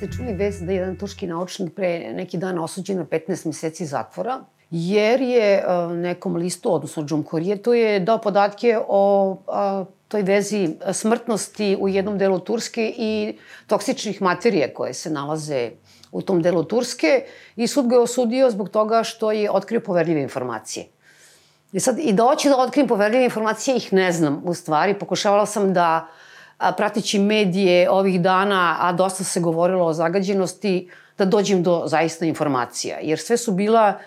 ste čuli vez da je jedan turski naučnik pre neki dan osuđen na 15 meseci zatvora, jer je nekom listu, odnosno Džumkorije, to je dao podatke o toj vezi smrtnosti u jednom delu Turske i toksičnih materije koje se nalaze u tom delu Turske i sud ga je osudio zbog toga što je otkrio poverljive informacije. I sad, i da hoću da otkrijem poverljive informacije, ih ne znam u stvari. Pokušavala sam da a, pratići medije ovih dana, a dosta se govorilo o zagađenosti, da dođem do zaista informacija. Jer sve su bila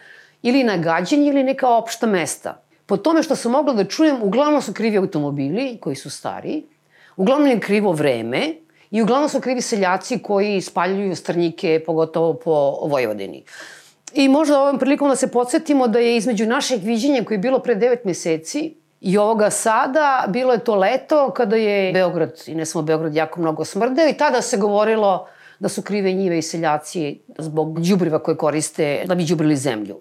ili nagađenje ili neka opšta mesta. Po tome što sam mogla da čujem, uglavnom su krivi automobili koji su stari, uglavnom je krivo vreme i uglavnom su krivi seljaci koji spaljuju strnjike, pogotovo po Vojvodini. I možda ovom prilikom da se podsjetimo da je između našeg viđenja koje je bilo pre 9 meseci i ovoga sada, bilo je to leto kada je Beograd, i ne samo Beograd, jako mnogo smrdeo i tada se govorilo da su krive njive i seljaci zbog džubriva koje koriste da bi džubrili zemlju.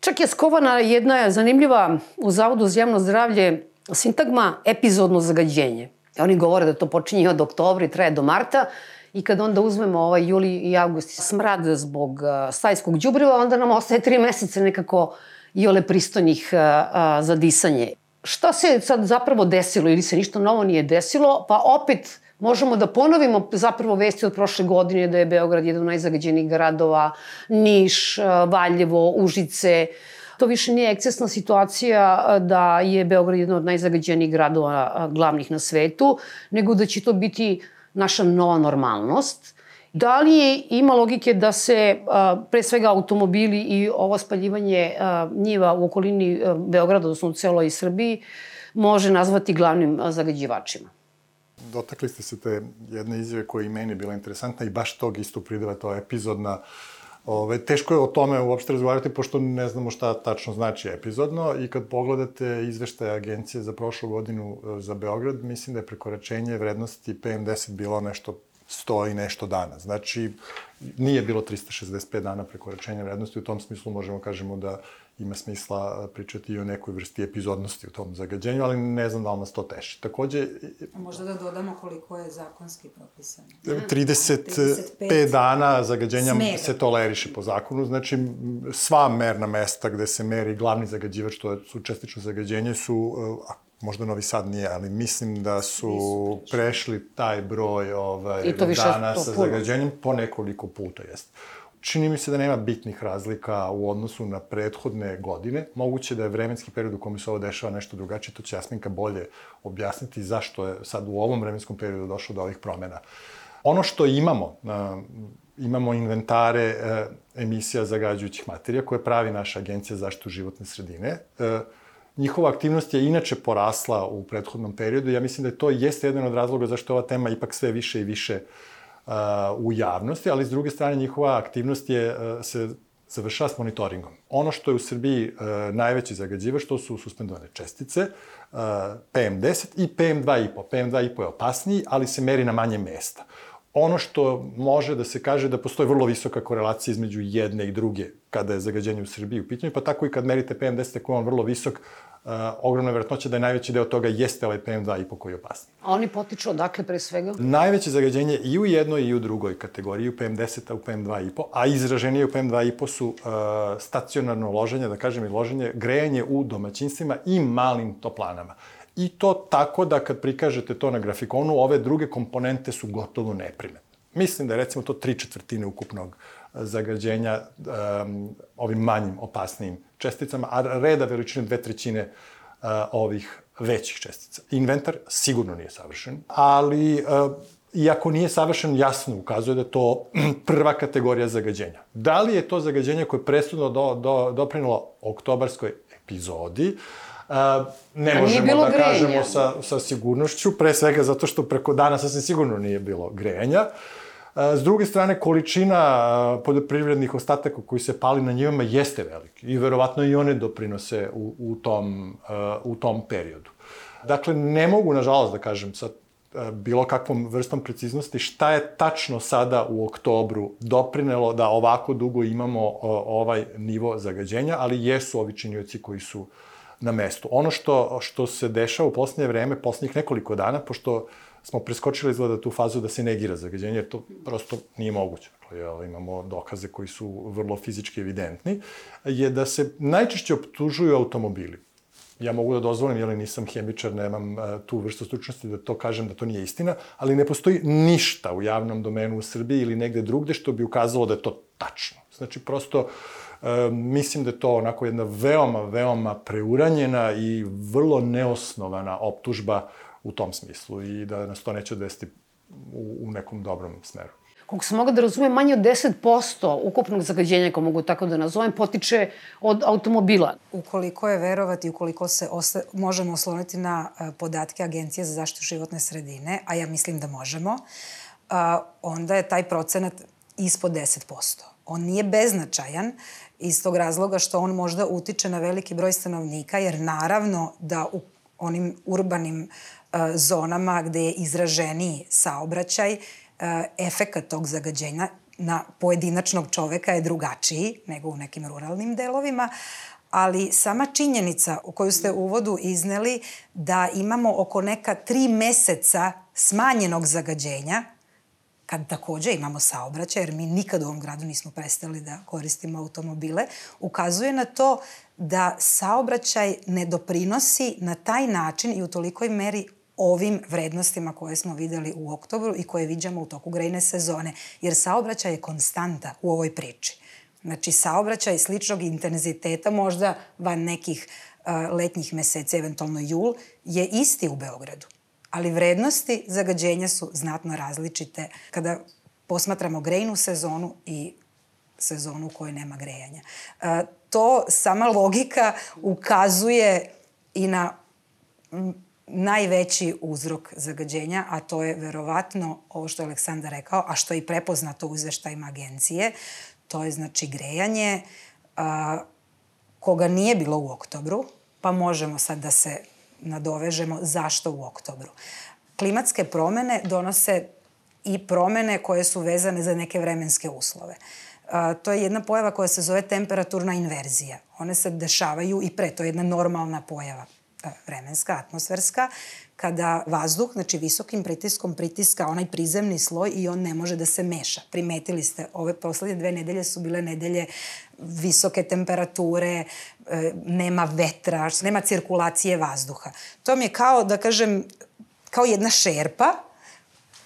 Čak je skovana jedna zanimljiva u Zavodu za javno zdravlje sintagma epizodno zagađenje. Oni govore da to počinje od oktobra i traje do marta i kad onda uzmemo ovaj juli i avgust smrad zbog stajskog džubriva, onda nam ostaje tri meseca nekako i ole pristojnih za disanje. Šta se sad zapravo desilo ili se ništa novo nije desilo? Pa opet možemo da ponovimo zapravo vesti od prošle godine da je Beograd jedan od najzagađenijih gradova, Niš, Valjevo, Užice. To više nije ekscesna situacija da je Beograd jedan od najzagađenijih gradova glavnih na svetu, nego da će to biti naša nova normalnost. Da li ima logike da se pre svega automobili i ovo spaljivanje njiva u okolini Beograda, odnosno u celoj Srbiji, može nazvati glavnim zagađivačima? dotakli ste se te jedne izjave koja i meni bila interesantna i baš tog isto prideva to epizodna Ove, teško je o tome uopšte razgovarati, pošto ne znamo šta tačno znači epizodno i kad pogledate izveštaje agencije za prošlu godinu e, za Beograd, mislim da je prekoračenje vrednosti PM10 bilo nešto 100 i nešto dana. Znači, nije bilo 365 dana prekoračenja vrednosti, u tom smislu možemo kažemo da ima smisla pričati i o nekoj vrsti epizodnosti u tom zagađenju, ali ne znam da li nas to teši. Takođe... A možda da dodamo koliko je zakonski propisano. 35, 35 dana zagađenja smere. se toleriše po zakonu, znači sva merna mesta gde se meri glavni zagađivač, to su čestično zagađenje, su, možda Novi Sad nije, ali mislim da su prešli taj broj ovaj, dana sa zagađenjem po nekoliko puta, jeste čini mi se da nema bitnih razlika u odnosu na prethodne godine. Moguće da je vremenski period u kome se ovo dešava nešto drugačije, to će Jasminka bolje objasniti zašto je sad u ovom vremenskom periodu došlo do ovih promena. Ono što imamo, imamo inventare e, emisija zagađujućih materija koje pravi naša agencija za zaštitu životne sredine. E, njihova aktivnost je inače porasla u prethodnom periodu. Ja mislim da to jeste jedan od razloga zašto ova tema ipak sve više i više uh, u javnosti, ali s druge strane njihova aktivnost je, se završava s monitoringom. Ono što je u Srbiji najveći zagađivač, to su suspendovane čestice, PM10 i PM2,5. PM2,5 je opasniji, ali se meri na manje mesta. Ono što može da se kaže da postoji vrlo visoka korelacija između jedne i druge kada je zagađenje u Srbiji u pitanju, pa tako i kad merite PM10 koji je on vrlo visok, uh, ogromna verovatnoća da je najveći deo toga jeste ovaj PM2,5 koji je opasni. A oni potiču odakle pre svega? Najveće zagađenje i u jednoj i u drugoj kategoriji, u PM10, a u PM2,5, a izraženije u PM2,5 su uh, stacionarno loženje, da kažem i loženje, grejanje u domaćinstvima i malim toplanama. I to tako da kad prikažete to na grafikonu, ove druge komponente su gotovo neprimetne. Mislim da je recimo to tri četvrtine ukupnog zagađenja um, ovim manjim, opasnijim česticama, a reda veličine dve trećine uh, ovih većih čestica. Inventar sigurno nije savršen, ali uh, iako nije savršen, jasno ukazuje da je to prva kategorija zagađenja. Da li je to zagađenje koje je presudno do, do, doprinalo oktobarskoj epizodi, Uh, ne možemo da grejenja. kažemo sa, sa sigurnošću, pre svega zato što preko dana sasvim sigurno nije bilo grejanja. Uh, S druge strane, količina poljoprivrednih ostataka koji se pali na njivama jeste veliki i verovatno i one doprinose u, u, tom, u tom periodu. Dakle, ne mogu, nažalost, da kažem sa bilo kakvom vrstom preciznosti šta je tačno sada u oktobru doprinelo da ovako dugo imamo ovaj nivo zagađenja, ali jesu ovi činioci koji su na mestu. Ono što, što se dešava u poslednje vreme, poslednjih nekoliko dana, pošto smo preskočili izgleda tu fazu da se negira zagađenje, jer to prosto nije moguće. Dakle, imamo dokaze koji su vrlo fizički evidentni, je da se najčešće optužuju automobili ja mogu da dozvolim, jer nisam hemičar, nemam uh, tu vrstu stručnosti da to kažem da to nije istina, ali ne postoji ništa u javnom domenu u Srbiji ili negde drugde što bi ukazalo da je to tačno. Znači, prosto, uh, mislim da je to onako jedna veoma, veoma preuranjena i vrlo neosnovana optužba u tom smislu i da nas to neće desiti u, u nekom dobrom smeru koliko se mogu da razumem, manje od 10% ukupnog zagađenja, ako mogu tako da nazovem, potiče od automobila. Ukoliko je verovati, ukoliko se osle, možemo osloniti na e, podatke Agencije za zaštitu životne sredine, a ja mislim da možemo, onda je taj procenat ispod 10%. On nije beznačajan iz tog razloga što on možda utiče na veliki broj stanovnika, jer naravno da u onim urbanim a, zonama gde je izraženiji saobraćaj, E, efekat tog zagađenja na pojedinačnog čoveka je drugačiji nego u nekim ruralnim delovima, ali sama činjenica u koju ste u uvodu izneli da imamo oko neka tri meseca smanjenog zagađenja, kad takođe imamo saobraćaj, jer mi nikad u ovom gradu nismo prestali da koristimo automobile, ukazuje na to da saobraćaj ne doprinosi na taj način i u tolikoj meri ovim vrednostima koje smo videli u oktobru i koje viđamo u toku grejne sezone, jer saobraćaj je konstanta u ovoj priči. Znači, saobraćaj sličnog intenziteta, možda van nekih uh, letnjih meseci, eventualno jul, je isti u Beogradu. Ali vrednosti zagađenja su znatno različite kada posmatramo grejnu sezonu i sezonu u kojoj nema grejanja. Uh, to sama logika ukazuje i na najveći uzrok zagađenja, a to je verovatno ovo što je Aleksandar rekao, a što je i prepoznato u izveštajima agencije, to je znači grejanje a, koga nije bilo u oktobru, pa možemo sad da se nadovežemo zašto u oktobru. Klimatske promene donose i promene koje su vezane za neke vremenske uslove. A, to je jedna pojava koja se zove temperaturna inverzija. One se dešavaju i pre, to je jedna normalna pojava vremenska, atmosferska, kada vazduh, znači visokim pritiskom pritiska onaj prizemni sloj i on ne može da se meša. Primetili ste, ove poslednje dve nedelje su bile nedelje visoke temperature, nema vetra, nema cirkulacije vazduha. To mi je kao, da kažem, kao jedna šerpa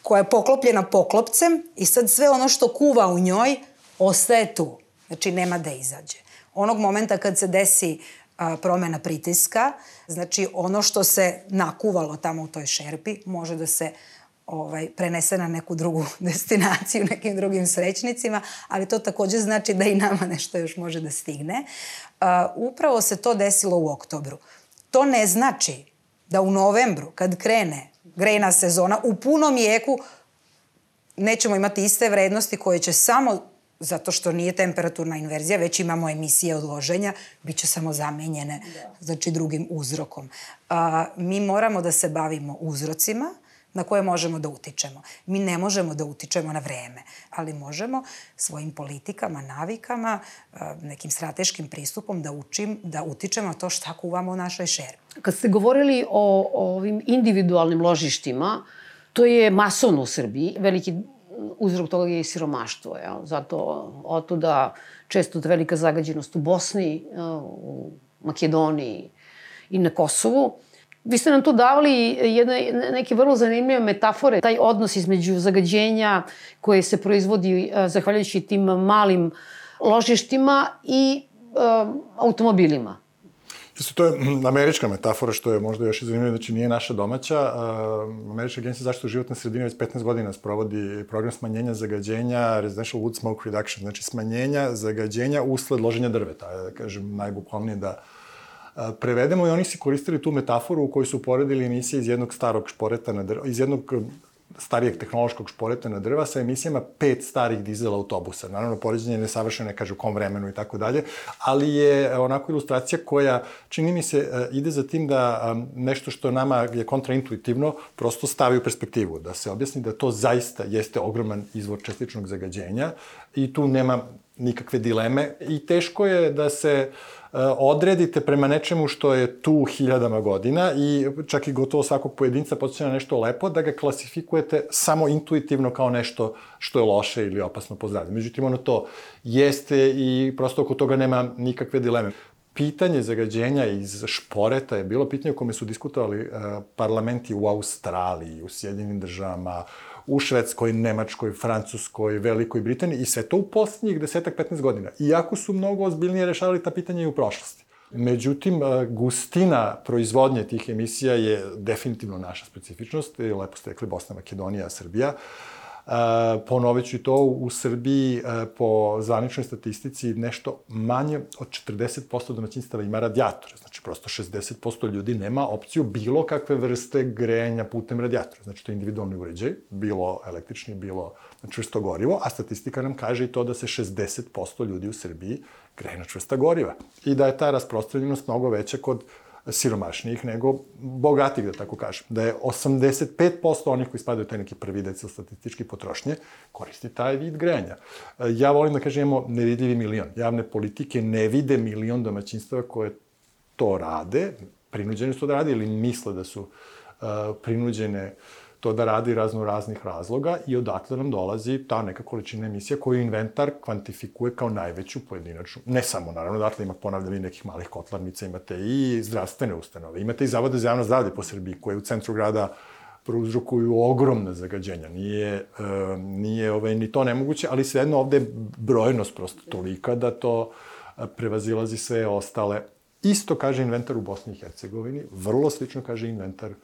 koja je poklopljena poklopcem i sad sve ono što kuva u njoj ostaje tu. Znači, nema da izađe. Onog momenta kad se desi a, promena pritiska, znači ono što se nakuvalo tamo u toj šerpi može da se ovaj, prenese na neku drugu destinaciju, nekim drugim srećnicima, ali to takođe znači da i nama nešto još može da stigne. A, upravo se to desilo u oktobru. To ne znači da u novembru, kad krene grejna sezona, u punom jeku nećemo imati iste vrednosti koje će samo zato što nije temperaturna inverzija, već imamo emisije odloženja, bit će samo zamenjene, da. znači drugim uzrokom. A, mi moramo da se bavimo uzrocima, na koje možemo da utičemo. Mi ne možemo da utičemo na vreme, ali možemo svojim politikama, navikama, nekim strateškim pristupom da učim, da utičemo to šta kuvamo u našoj šerpi. Kad ste govorili o, o ovim individualnim ložištima, to je masovno u Srbiji. Veliki uzrok toga je i siromaštvo. Ja? Zato otuda često velika zagađenost u Bosni, u Makedoniji i na Kosovu. Vi ste nam tu davali jedne, neke vrlo zanimljive metafore, taj odnos između zagađenja koje se proizvodi zahvaljujući tim malim ložištima i um, automobilima. Isto to je američka metafora, što je možda još zanimljivo, znači nije naša domaća. Uh, Američka agencija za zaštitu životne sredine već 15 godina sprovodi program smanjenja zagađenja, residential wood smoke reduction, znači smanjenja zagađenja usled loženja drveta, da kažem najbukvalnije da prevedemo i oni su koristili tu metaforu u kojoj su uporedili emisije iz jednog starog šporeta na drvo, iz jednog starijeg tehnološkog šporeta na drva sa emisijama pet starih dizel autobusa. Naravno, poređenje je nesavršeno, ne kaže u kom vremenu i tako dalje, ali je onako ilustracija koja, čini mi se, e, ide za tim da nešto što nama je kontraintuitivno prosto stavi u perspektivu, da se objasni da to zaista jeste ogroman izvor čestičnog zagađenja i tu nema nikakve dileme i teško je da se odredite prema nečemu što je tu hiljadama godina i čak i gotovo svakog pojedinca podsjeća nešto lepo, da ga klasifikujete samo intuitivno kao nešto što je loše ili opasno po zdravlje. Međutim, ono to jeste i prosto oko toga nema nikakve dileme pitanje zagađenja iz šporeta je bilo pitanje o kome su diskutovali uh, parlamenti u Australiji, u Sjedinim državama, u Švedskoj, Nemačkoj, Francuskoj, Velikoj Britaniji i sve to u poslednjih desetak, 15 godina. Iako su mnogo ozbiljnije rešavali ta pitanja i u prošlosti. Međutim, gustina proizvodnje tih emisija je definitivno naša specifičnost. Lepo ste rekli Bosna, Makedonija, Srbija. Uh, ponovit ću to, u Srbiji po zvaničnoj statistici nešto manje od 40% domaćinstava ima radijatore. Znači, prosto 60% ljudi nema opciju bilo kakve vrste grejanja putem radijatora. Znači, to je individualni uređaj, bilo električni, bilo čvrsto gorivo, a statistika nam kaže i to da se 60% ljudi u Srbiji greje na čvrsta goriva. I da je ta rasprostranjenost mnogo veća kod siromašnijih nego bogatih, da tako kažem. Da je 85% onih koji spadaju taj neki prvi decil statistički potrošnje koristi taj vid grejanja. Ja volim da kažem imamo nevidljivi milion. Javne politike ne vide milion domaćinstava koje to rade, prinuđene su da rade ili misle da su uh, prinuđene uh, to da radi razno raznih razloga i odatle nam dolazi ta neka količina emisija koju inventar kvantifikuje kao najveću pojedinačnu. Ne samo, naravno, odatle ima, ponavljam, i nekih malih kotlarnica, imate i zdravstvene ustanove, imate i zavode za javno zdravlje po Srbiji, koje u centru grada prouzrokuju ogromne zagađenja. Nije, nije ovaj, ni to nemoguće, ali svejedno ovde je brojnost prosto tolika da to e, prevazilazi sve ostale. Isto kaže inventar u Bosni i Hercegovini, vrlo slično kaže inventar uh,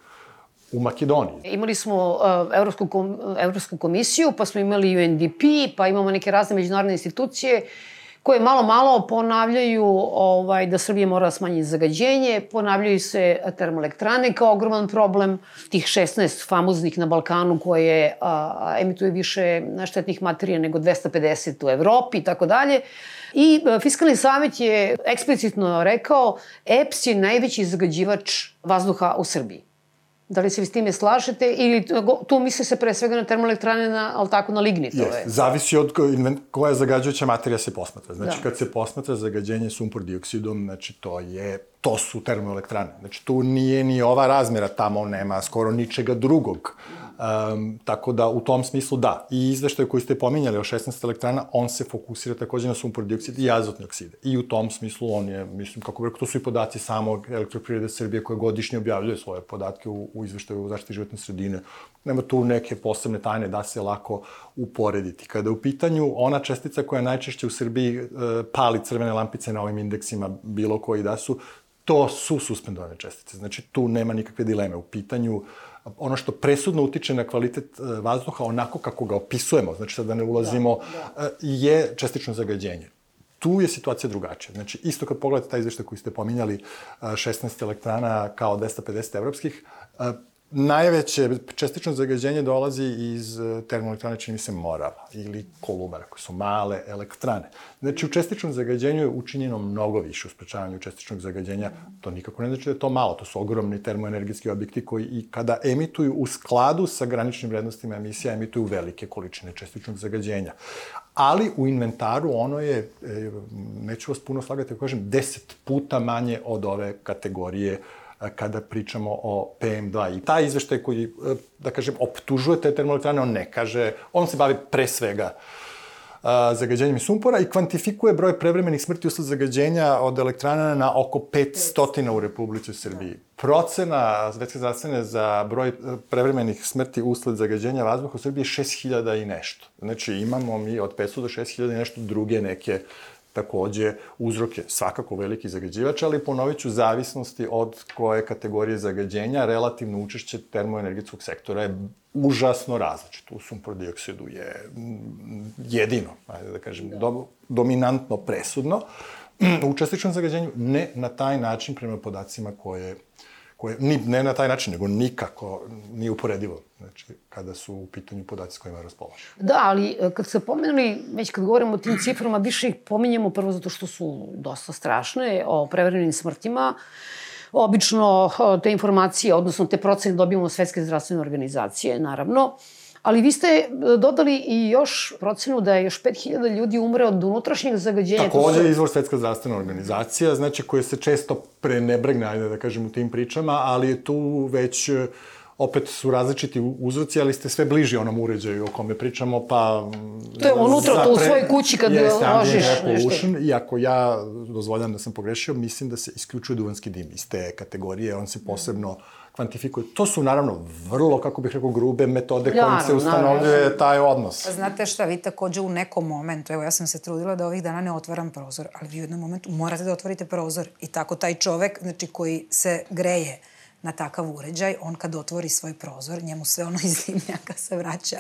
u Makedoniji. Imali smo uh, Evropsku, kom, Evropsku komisiju, pa smo imali UNDP, pa imamo neke razne međunarodne institucije koje malo malo ponavljaju ovaj, da Srbija mora da smanjiti zagađenje, ponavljaju se termoelektrane kao ogroman problem, tih 16 famoznih na Balkanu koje a, emituje više štetnih materija nego 250 u Evropi i tako dalje. I Fiskalni savjet je eksplicitno rekao EPS je najveći zagađivač vazduha u Srbiji. Da li se vi s time slažete ili tu misle se pre svega na termoelektrane, na, ali tako na lignit? Yes. Zavisi od koja zagađujuća materija se posmatra. Znači, da. kad se posmatra zagađenje sumpor dioksidom, znači to je to su termoelektrane. Znači, tu nije ni ova razmera, tamo nema skoro ničega drugog. Um, tako da, u tom smislu, da. I izveštaj koji ste pominjali o 16 elektrana, on se fokusira takođe na sumpor dioksid i azotne okside. I u tom smislu on je, mislim, kako bih rekao, to su i podaci samog elektroprivrede Srbije koje godišnje objavljuje svoje podatke u, u izveštaju u zaštiti životne sredine. Nema tu neke posebne tajne da se lako uporediti. Kada je u pitanju ona čestica koja najčešće u Srbiji e, pali crvene lampice na ovim indeksima, bilo koji da su, to su suspendovane čestice. Znači, tu nema nikakve dileme. U pitanju ono što presudno utiče na kvalitet e, vazduha onako kako ga opisujemo, znači sad da ne ulazimo, da, da. E, je čestično zagađenje. Tu je situacija drugačija. Znači, isto kad pogledate taj izveštaj koji ste pominjali, 16 elektrana kao 250 evropskih, Najveće čestično zagađenje dolazi iz e, termoelektrane, čini se, Morava ili Kolubara, koje su male elektrane. Znači, u čestičnom zagađenju je učinjeno mnogo više u sprečavanju čestičnog zagađenja. To nikako ne znači da je to malo. To su ogromni termoenergetski objekti koji i kada emituju u skladu sa graničnim vrednostima emisija, emituju velike količine čestičnog zagađenja. Ali u inventaru ono je, e, neću vas puno slagati, kažem, deset puta manje od ove kategorije uh, kada pričamo o PM2. I taj izveštaj koji, e, da kažem, optužuje te termoelektrane, on ne kaže, on se bavi pre svega zagađenjem sumpora i kvantifikuje broj prevremenih smrti usled zagađenja od elektrana na oko 500 u Republici Srbiji. Procena Svetske zdravstvene za broj e, prevremenih smrti usled zagađenja vazduha u Srbiji je 6000 i nešto. Znači imamo mi od 500 do 6000 i nešto druge neke takođe uzrok je svakako veliki zagađivač, ali ponovit ću zavisnosti od koje kategorije zagađenja, relativno učešće termoenergetskog sektora je užasno različito. U sumpor dioksidu je mm, jedino, ajde da kažem, da. Do, dominantno presudno. U učestičnom zagađenju ne na taj način prema podacima koje koje ni, ne na taj način, nego nikako nije uporedivo, znači, kada su u pitanju podaci s kojima raspolažu. Da, ali e, kad se pomenuli, već kad govorimo o tim ciframa, više ih pominjemo prvo zato što su dosta strašne, o prevremenim smrtima. Obično te informacije, odnosno te procene dobijamo od Svetske zdravstvene organizacije, naravno. Ali vi ste e, dodali i još procenu da je još 5000 ljudi umre od unutrašnjeg zagađenja. Takođe su... izvor Svetska zdravstvena organizacija, znači koja se često prenebregne, ajde da kažem, u tim pričama, ali je tu već opet su različiti uzroci, ali ste sve bliži onom uređaju o kome pričamo, pa... To je unutra, to u svojoj kući kad ložiš nešto. Iako ja dozvoljam da sam pogrešio, mislim da se isključuje duvanski dim iz te kategorije, on se posebno kvantifikuje. To su naravno vrlo, kako bih rekao, grube metode kojim se ustanovljuje taj odnos. Znate šta, vi takođe u nekom momentu, evo ja sam se trudila da ovih dana ne otvaram prozor, ali vi u jednom momentu morate da otvorite prozor i tako taj čovek, znači koji se greje, na takav uređaj, on kad otvori svoj prozor, njemu sve ono iz dimnjaka se vraća.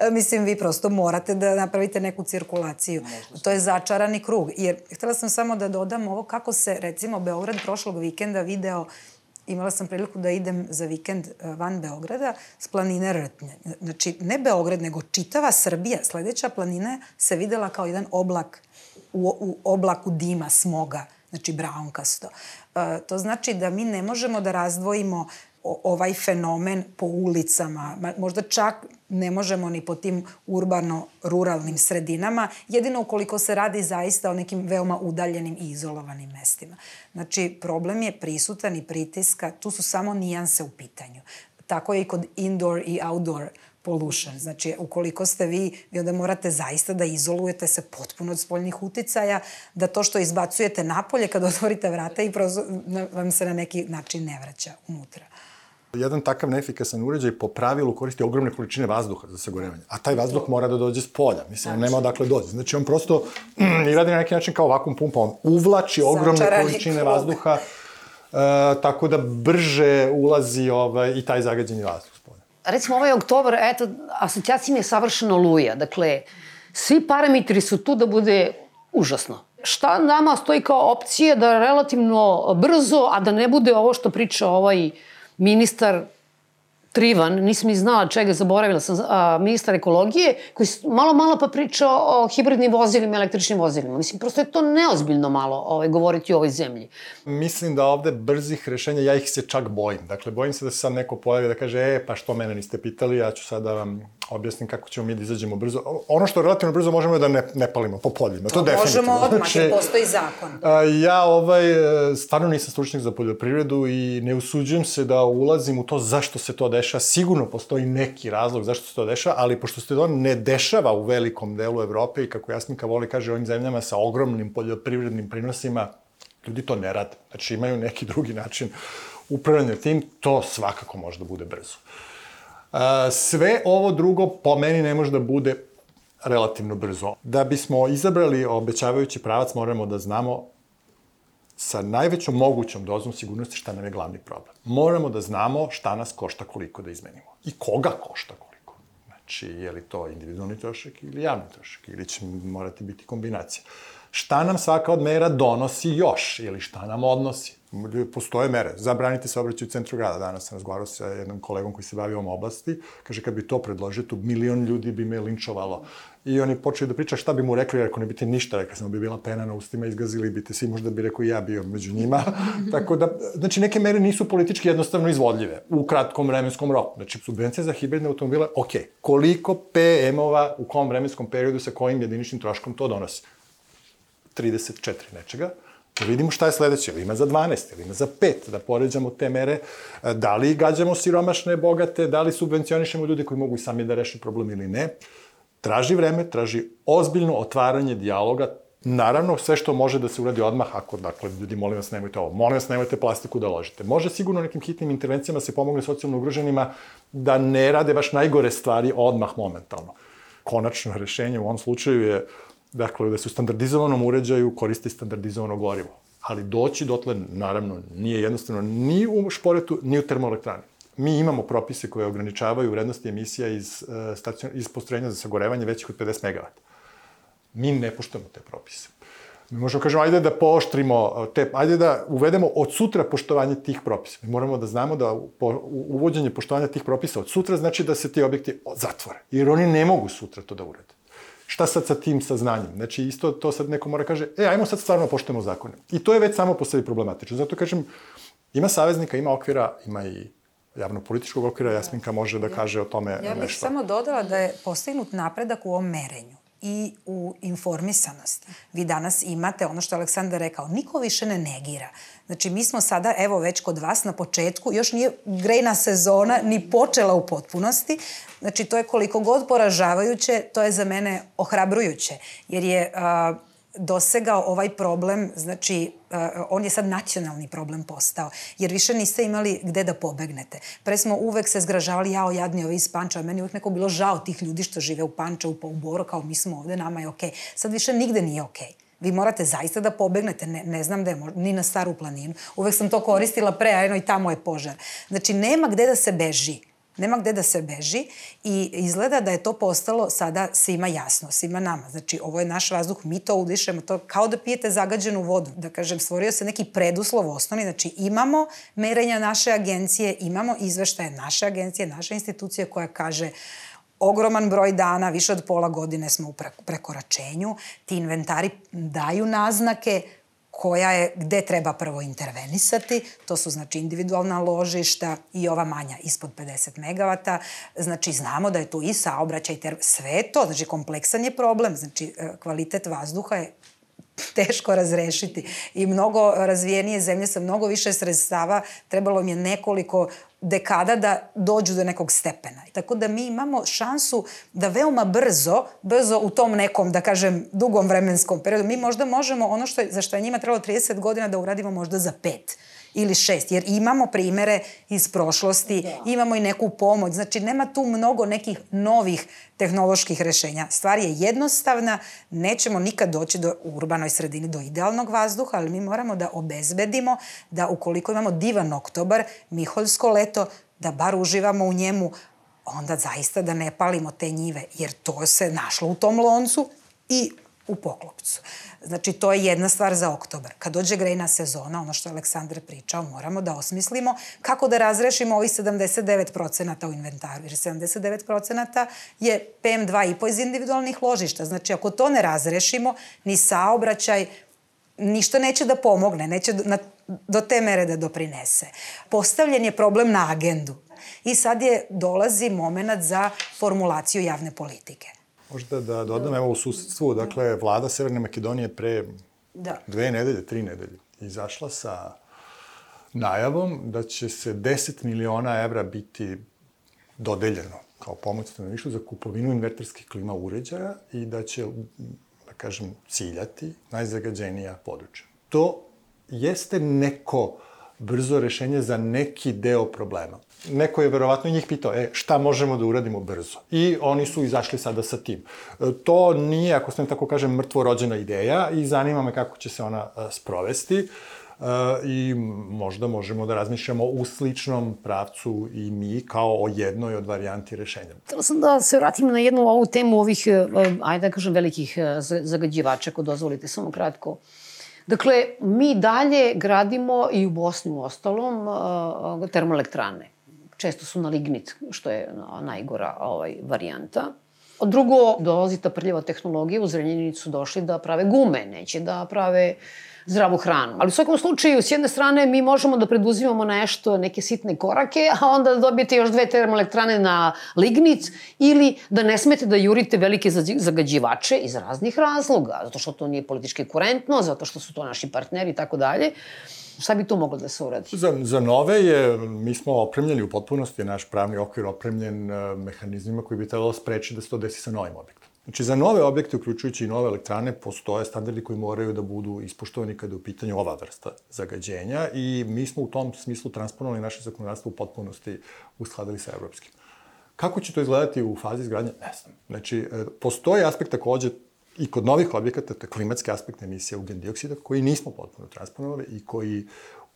Da. Mislim, vi prosto morate da napravite neku cirkulaciju. Možda to je začarani krug. Jer htela sam samo da dodam ovo kako se, recimo, Beograd prošlog vikenda video imala sam priliku da idem za vikend e, van Beograda s planine Rtnje. Znači, ne Beograd, nego čitava Srbija. Sledeća planina se videla kao jedan oblak u, u oblaku dima, smoga, znači braunkasto. E, to znači da mi ne možemo da razdvojimo ovaj fenomen po ulicama, možda čak ne možemo ni po tim urbano-ruralnim sredinama, jedino ukoliko se radi zaista o nekim veoma udaljenim i izolovanim mestima. Znači, problem je prisutan i pritiska, tu su samo nijanse u pitanju. Tako je i kod indoor i outdoor pollution. Znači, ukoliko ste vi, vi onda morate zaista da izolujete se potpuno od spoljnih uticaja, da to što izbacujete napolje kad otvorite vrata i prosto vam se na neki način ne vraća unutra. Jedan takav neefikasan uređaj po pravilu koristi ogromne količine vazduha za sagorevanje, a taj vazduh mora da dođe s polja, mislim, znači. nema odakle dođe. Znači, on prosto i radi na neki način kao vakum pumpa, on uvlači ogromne Začarani količine vazduha, uh, tako da brže ulazi ovaj, i taj zagađeni vazduh. Recimo, ovaj oktobar, eto, asocijacija mi je savršeno luja, dakle, svi parametri su tu da bude užasno. Šta nama stoji kao opcije da relativno brzo, a da ne bude ovo što priča ovaj ministar Trivan, nisam ni znala čega, zaboravila sam, a, ministar ekologije, koji malo, malo pa priča o hibridnim vozilima, električnim vozilima. Mislim, prosto je to neozbiljno malo ovaj, govoriti o ovoj zemlji. Mislim da ovde brzih rešenja, ja ih se čak bojim. Dakle, bojim se da se sad neko pojavi da kaže, e, pa što mene niste pitali, ja ću sad da vam objasnim kako ćemo mi da izađemo brzo. Ono što relativno brzo možemo je da ne, ne palimo po poljima. To, to definitivno. Možemo odmah, znači, postoji zakon. A, ja ovaj, stvarno nisam stručnik za poljoprivredu i ne usuđujem se da ulazim u to zašto se to dešava. Sigurno postoji neki razlog zašto se to dešava, ali pošto se to ne dešava u velikom delu Evrope i kako Jasminka voli kaže ovim zemljama sa ogromnim poljoprivrednim prinosima, ljudi to ne rade. Znači imaju neki drugi način upravljanja tim, to svakako može da bude brzo. Sve ovo drugo po meni ne može da bude relativno brzo. Da bismo izabrali obećavajući pravac, moramo da znamo sa najvećom mogućom dozom sigurnosti šta nam je glavni problem. Moramo da znamo šta nas košta koliko da izmenimo. I koga košta koliko. Znači, je li to individualni trošak ili javni trošak, ili će morati biti kombinacija. Šta nam svaka od mera donosi još, ili šta nam odnosi postoje mere. Zabranite se obraćaju u centru grada. Danas sam razgovarao sa jednom kolegom koji se bavi ovom oblasti. Kaže, kad bi to predložio, tu milion ljudi bi me linčovalo. I oni počeli da priča šta bi mu rekli, ako ne biste ništa rekli, samo bi bila pena na ustima, izgazili bite svi, možda bi rekao i ja bio među njima. Tako da, znači, neke mere nisu politički jednostavno izvodljive u kratkom vremenskom roku. Znači, subvencija za hibridne automobile, ok, koliko PM-ova u kom vremenskom periodu sa kojim jediničnim troškom to donosi? 34 nečega Da vidimo šta je sledeće, ili ima za 12, ili ima za 5, da poređamo te mere, e, da li gađamo siromašne, bogate, da li subvencionišemo ljude koji mogu i sami da reše problem ili ne. Traži vreme, traži ozbiljno otvaranje dijaloga, Naravno, sve što može da se uradi odmah, ako, dakle, ljudi, molim vas, nemojte ovo, molim vas, nemojte plastiku da ložite. Može sigurno nekim hitnim intervencijama se pomogne socijalno ugroženima da ne rade baš najgore stvari odmah momentalno. Konačno rešenje u ovom slučaju je dakle, da se u standardizovanom uređaju koristi standardizovano gorivo. Ali doći dotle, naravno, nije jednostavno ni u šporetu, ni u termoelektrani. Mi imamo propise koje ograničavaju vrednosti emisija iz, uh, stacion, iz postrojenja za sagorevanje većih od 50 MW. Mi ne poštujemo te propise. Mi možemo kažemo, ajde da pooštrimo, te, ajde da uvedemo od sutra poštovanje tih propisa. Mi moramo da znamo da uvođenje poštovanja tih propisa od sutra znači da se ti objekti zatvore. Jer oni ne mogu sutra to da urede. Šta sad sa tim saznanjem? Znači, isto to sad neko mora kaže, e, ajmo sad stvarno poštujemo zakone. I to je već samo po sebi problematično. Zato kažem, ima saveznika, ima okvira, ima i javnopolitičkog okvira, Jasminka može da kaže o tome nešto. Ja bih samo dodala da je postignut napredak u ovom merenju i u informisanosti. Vi danas imate ono što Aleksandar rekao, niko više ne negira. Znači, mi smo sada, evo, već kod vas na početku, još nije grejna sezona ni počela u potpunosti. Znači, to je koliko god poražavajuće, to je za mene ohrabrujuće. Jer je uh, dosegao ovaj problem, znači uh, on je sad nacionalni problem postao, jer više niste imali gde da pobegnete. Pre smo uvek se zgražavali, jao, jadni ovi iz Panča, meni uvek neko bilo žao tih ljudi što žive u Pančevu, pa u Boru, kao mi smo ovde, nama je okej. Okay. Sad više nigde nije okej. Okay. Vi morate zaista da pobegnete, ne, ne znam da je, ni na staru planinu. Uvek sam to koristila pre, a eno i tamo je požar. Znači, nema gde da se beži. Nema gde da se beži i izgleda da je to postalo sada svima jasno, svima nama. Znači, ovo je naš vazduh, mi to udišemo, to kao da pijete zagađenu vodu. Da kažem, stvorio se neki preduslov osnovni. Znači, imamo merenja naše agencije, imamo izveštaje naše agencije, naše institucije koja kaže ogroman broj dana, više od pola godine smo u prekoračenju. Ti inventari daju naznake koja je, gde treba prvo intervenisati, to su znači individualna ložišta i ova manja ispod 50 MW, znači znamo da je tu i saobraćaj, ter, sve to, znači kompleksan je problem, znači e, kvalitet vazduha je teško razrešiti i mnogo razvijenije zemlje sa mnogo više sredstava. Trebalo mi je nekoliko dekada da dođu do nekog stepena. Tako da mi imamo šansu da veoma brzo, brzo u tom nekom, da kažem, dugom vremenskom periodu, mi možda možemo ono što za što je njima trebalo 30 godina da uradimo možda za pet ili šest, jer imamo primere iz prošlosti, da. imamo i neku pomoć, znači nema tu mnogo nekih novih tehnoloških rešenja. Stvar je jednostavna, nećemo nikad doći do, u urbanoj sredini do idealnog vazduha, ali mi moramo da obezbedimo da ukoliko imamo divan oktobar, miholjsko leto, da bar uživamo u njemu, onda zaista da ne palimo te njive, jer to se našlo u tom loncu i u poklopcu. Znači, to je jedna stvar za oktobar. Kad dođe grejna sezona, ono što je Aleksandar pričao, moramo da osmislimo kako da razrešimo ovih 79% u inventaru. Jer 79% je PM2,5 iz individualnih ložišta. Znači, ako to ne razrešimo, ni saobraćaj, ništa neće da pomogne, neće na, do te mere da doprinese. Postavljen je problem na agendu. I sad je, dolazi moment za formulaciju javne politike. Možda da dodam, evo u susedstvu, dakle, vlada Severne Makedonije pre da. dve nedelje, tri nedelje, izašla sa najavom da će se 10 miliona evra biti dodeljeno kao pomoć stanovništvu za kupovinu inverterskih klima uređaja i da će, da kažem, ciljati najzagađenija područja. To jeste neko brzo rešenje za neki deo problema neko je verovatno njih pitao, e, šta možemo da uradimo brzo? I oni su izašli sada sa tim. E, to nije, ako sam tako kažem, mrtvo rođena ideja i zanima me kako će se ona e, sprovesti. Uh, i možda možemo da razmišljamo u sličnom pravcu i mi kao o jednoj od varijanti rešenja. Htela sam da se vratim na jednu ovu temu ovih, ajde da kažem, velikih zagađivača, ako dozvolite samo kratko. Dakle, mi dalje gradimo i u Bosni u ostalom termoelektrane često su na lignit, što je najgora ovaj, varijanta. Drugo, dolazi ta prljava tehnologija, u Zrenjanini su došli da prave gume, neće da prave zdravu hranu. Ali u svakom slučaju, s jedne strane, mi možemo da preduzimamo nešto, neke sitne korake, a onda dobijete još dve termoelektrane na lignit ili da ne smete da jurite velike zagađivače iz raznih razloga, zato što to nije politički kurentno, zato što su to naši partneri i tako dalje. Šta bi tu moglo da se uradi? Za, za nove je, mi smo opremljeni u potpunosti, naš pravni okvir opremljen uh, mehanizmima koji bi trebalo spreći da se to desi sa novim objektom. Znači, za nove objekte, uključujući i nove elektrane, postoje standardi koji moraju da budu ispoštovani kada je u pitanju ova vrsta zagađenja i mi smo u tom smislu transponovali naše zakonodavstvo u potpunosti uskladili sa evropskim. Kako će to izgledati u fazi izgradnje? Ne znam. Znači, e, postoji aspekt takođe i kod novih objekata, to je klimatski aspekt emisije ugljen dioksida, koji nismo potpuno transponovali i koji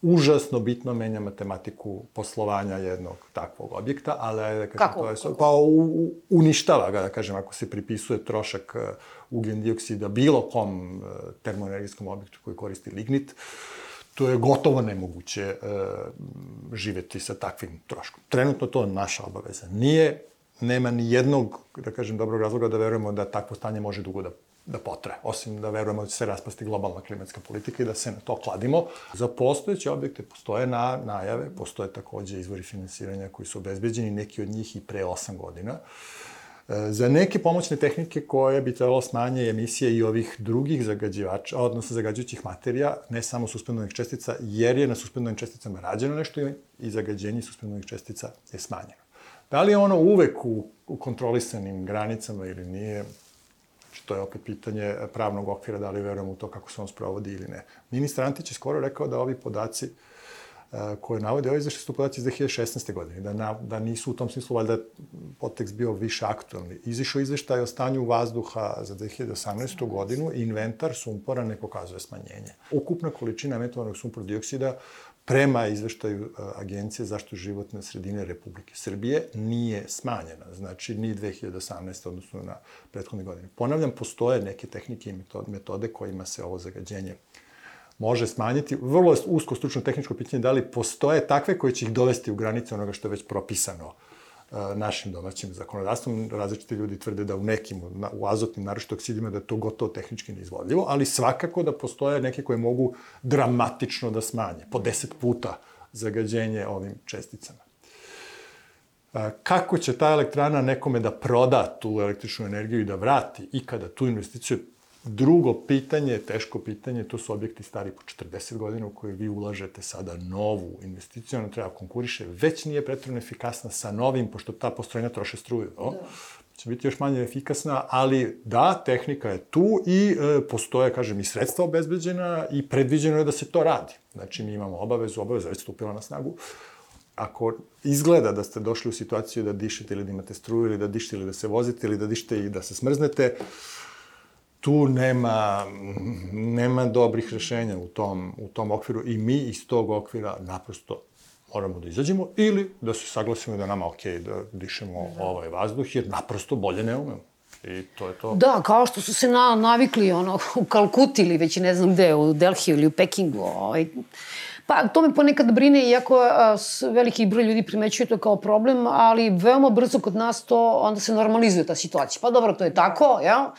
užasno bitno menja matematiku poslovanja jednog takvog objekta, ali da kažem, Kako? to je so, pa u, uništava ga, da kažem, ako se pripisuje trošak uh, ugljen dioksida bilo kom uh, termoenergijskom objektu koji koristi lignit, to je gotovo nemoguće uh, živeti sa takvim troškom. Trenutno to naša obaveza nije, nema ni jednog, da kažem, dobrog razloga da verujemo da takvo stanje može dugo da da potraje, osim da verujemo da će se raspasti globalna klimatska politika i da se na to kladimo. Za postojeće objekte postoje na, najave, postoje takođe izvori finansiranja koji su obezbeđeni, neki od njih i pre 8 godina. E, za neke pomoćne tehnike koje bi trebalo smanje emisije i ovih drugih zagađivača, odnosno zagađujućih materija, ne samo suspendovanih čestica, jer je na suspendovanim česticama rađeno nešto i zagađenje suspendovanih čestica je smanjeno. Da li je ono uvek u, u kontrolisanim granicama ili nije, znači to je opet pitanje pravnog okvira, da li verujemo u to kako se on sprovodi ili ne. Ministar Antić je skoro rekao da ovi podaci uh, koje navode ovaj izveštaj su podaci iz 2016. godine, da, na, da nisu u tom smislu valjda potekst bio više aktualni. Izišao izveštaj o stanju vazduha za 2018. godinu i inventar sumpora ne pokazuje smanjenje. Ukupna količina emitovanog sumpor dioksida prema izveštaju Agencije zašto životne sredine Republike Srbije nije smanjena, znači ni 2018. odnosno na prethodne godine. Ponavljam, postoje neke tehnike i metode kojima se ovo zagađenje može smanjiti. Vrlo je usko stručno tehničko pitanje da li postoje takve koje će ih dovesti u granice onoga što je već propisano e, našim domaćim zakonodavstvom. Različiti ljudi tvrde da u nekim, u azotnim naročito oksidima, da je to gotovo tehnički neizvodljivo, ali svakako da postoje neke koje mogu dramatično da smanje, po deset puta zagađenje ovim česticama. E, kako će ta elektrana nekome da proda tu električnu energiju i da vrati i kada tu investiciju Drugo pitanje, teško pitanje, to su objekti stari po 40 godina u koje vi ulažete sada novu investiciju, ona treba konkuriše, već nije pretredno efikasna sa novim, pošto ta postrojenja troše struju. No? Da će biti još manje efikasna, ali da, tehnika je tu i e, postoje, kažem, i sredstva obezbeđena i predviđeno je da se to radi. Znači, mi imamo obavezu, obaveza već stupila na snagu. Ako izgleda da ste došli u situaciju da dišete ili da imate struju ili da dišete ili da se vozite ili da dišete i da se smrznete, tu nema, nema dobrih rešenja u tom, u tom okviru i mi iz tog okvira naprosto moramo da izađemo ili da se saglasimo da nama ok da dišemo da. ovaj vazduh, jer naprosto bolje ne umemo. I to je to. Da, kao što su se na, navikli ono, u Kalkuti ili već ne znam gde, u Delhiju ili u Pekingu. Ovaj. Pa to me ponekad brine, iako a, veliki broj ljudi primećuje to kao problem, ali veoma brzo kod nas to onda se normalizuje ta situacija. Pa dobro, to je tako, ja?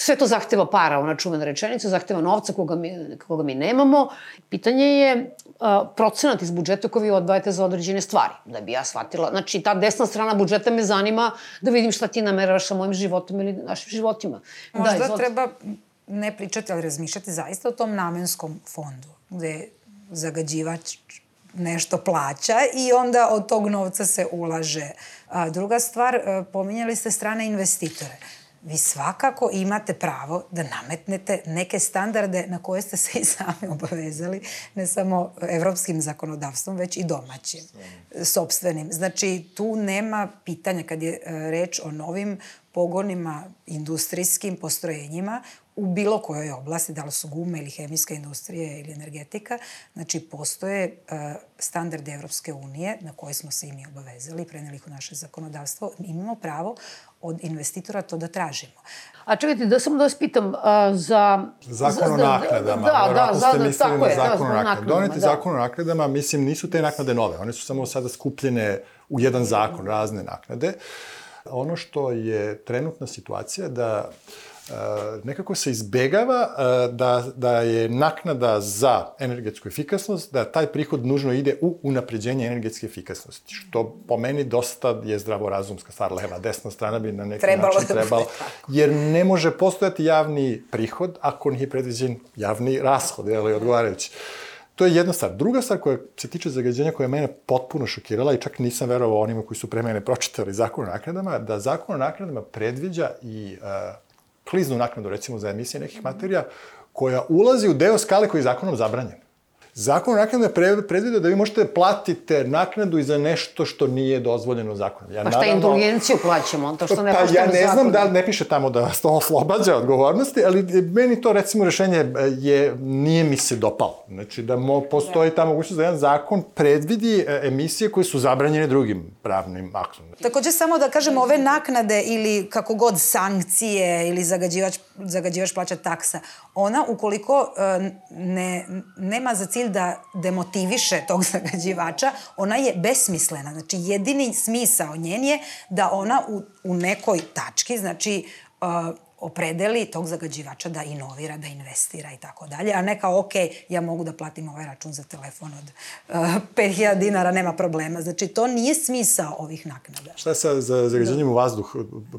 Sve to zahteva para, ona čuvena rečenica, zahteva novca koga mi, koga mi nemamo. Pitanje je uh, procenat iz budžeta koji vi odvajate za određene stvari, da bi ja shvatila. Znači, ta desna strana budžeta me zanima da vidim šta ti nameravaš sa mojim životom ili našim životima. Da, Možda da, izvod... treba ne pričati, ali razmišljati zaista o tom namenskom fondu, gde zagađivač nešto plaća i onda od tog novca se ulaže. A, druga stvar, e, pominjali ste strane investitore vi svakako imate pravo da nametnete neke standarde na koje ste se i sami obavezali, ne samo evropskim zakonodavstvom, već i domaćim, sobstvenim. Znači, tu nema pitanja kad je e, reč o novim pogonima, industrijskim postrojenjima u bilo kojoj oblasti, da li su gume ili hemijska industrija ili energetika, znači postoje uh, standarde Evropske unije na koje smo se i mi obavezali, preneli ih u naše zakonodavstvo. Imamo pravo od investitora to da tražimo. A čekajte, da samo da vas pitam, a, za... Zakon o naknadama. Da, da, da, da, mislili na zakon da, o naknadama. Donete da. zakon o naknadama, mislim, nisu te naknade nove. One su samo sada skupljene u jedan zakon, razne naknade. Ono što je trenutna situacija da Uh, nekako se izbegava uh, da, da je naknada za energetsku efikasnost, da taj prihod nužno ide u unapređenje energetske efikasnosti, što po meni dosta je zdravorazumska stvar, leva, desna strana bi na neki trebalo način da trebalo, jer ne može postojati javni prihod ako nije predviđen javni rashod, je li odgovarajući. To je jedna stvar. Druga stvar koja se tiče zagađenja koja je mene potpuno šokirala i čak nisam verovao onima koji su pre mene pročitali zakon o naknadama, da zakon o naknadama predviđa i uh, kliznu naknadu recimo za emisije nekih materija, koja ulazi u deo skale koji je zakonom zabranjen. Zakon o naknadu je predvidio da vi možete da platite naknadu i za nešto što nije dozvoljeno zakonom. Ja, pa šta naravno, indulgenciju plaćamo, to što ne pa, ja ne znam da ne piše tamo da to oslobađa odgovornosti, ali meni to recimo rešenje e, je, nije mi se dopalo. Znači da mo, postoji ta mogućnost da jedan zakon predvidi e, emisije koje su zabranjene drugim pravnim aktom. Takođe samo da kažem ove naknade ili kako god sankcije ili zagađivač, zagađivač plaća taksa, ona ukoliko e, ne, nema za cilj da demotiviše tog zagađivača, ona je besmislena. Znači, jedini smisao njen je da ona u, u nekoj tački, znači, uh, opredeli tog zagađivača da inovira, da investira i tako dalje, a ne kao, ok, ja mogu da platim ovaj račun za telefon od uh, eh, 5000 dinara, nema problema. Znači, to nije smisao ovih naknada. Šta je sa za zagađenjem da. u vazduh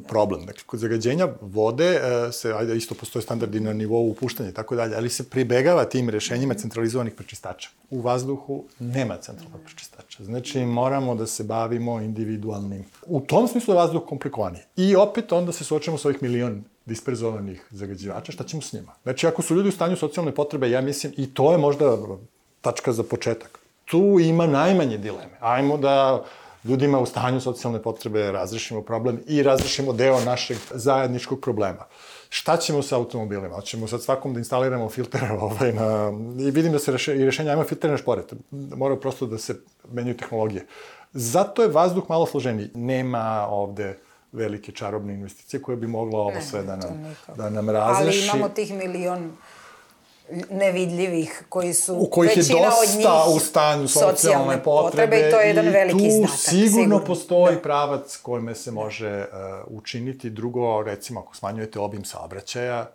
problem? Dakle, kod zagađenja vode uh, se, ajde, isto postoje standardi na nivou upuštanja i tako dalje, ali se pribegava tim rešenjima centralizovanih prečistača. U vazduhu nema centralnog prečistača. Znači, moramo da se bavimo individualnim. U tom smislu je vazduh komplikovaniji. I opet onda se suočamo sa ovih milion disperzovanih zagađivača, šta ćemo s njima? Znači, ako su ljudi u stanju socijalne potrebe, ja mislim, i to je možda tačka za početak. Tu ima najmanje dileme. Ajmo da ljudima u stanju socijalne potrebe razrešimo problem i razrešimo deo našeg zajedničkog problema. Šta ćemo sa automobilima? Hoćemo sad svakom da instaliramo filter ovaj, na... I vidim da se reše, i rešenja ima filter na šporet. Mora prosto da se menjaju tehnologije. Zato je vazduh malo složeniji. Nema ovde velike čarobne investicije koje bi mogla ovo ne, sve da nam, da nam razreši. Ali imamo tih milion nevidljivih koji su u kojih je dosta u stanju socijalne potrebe, potrebe i to je jedan veliki izdatak. sigurno, sigurno postoji da. pravac kojime se može uh, učiniti. Drugo, recimo, ako smanjujete obim saobraćaja,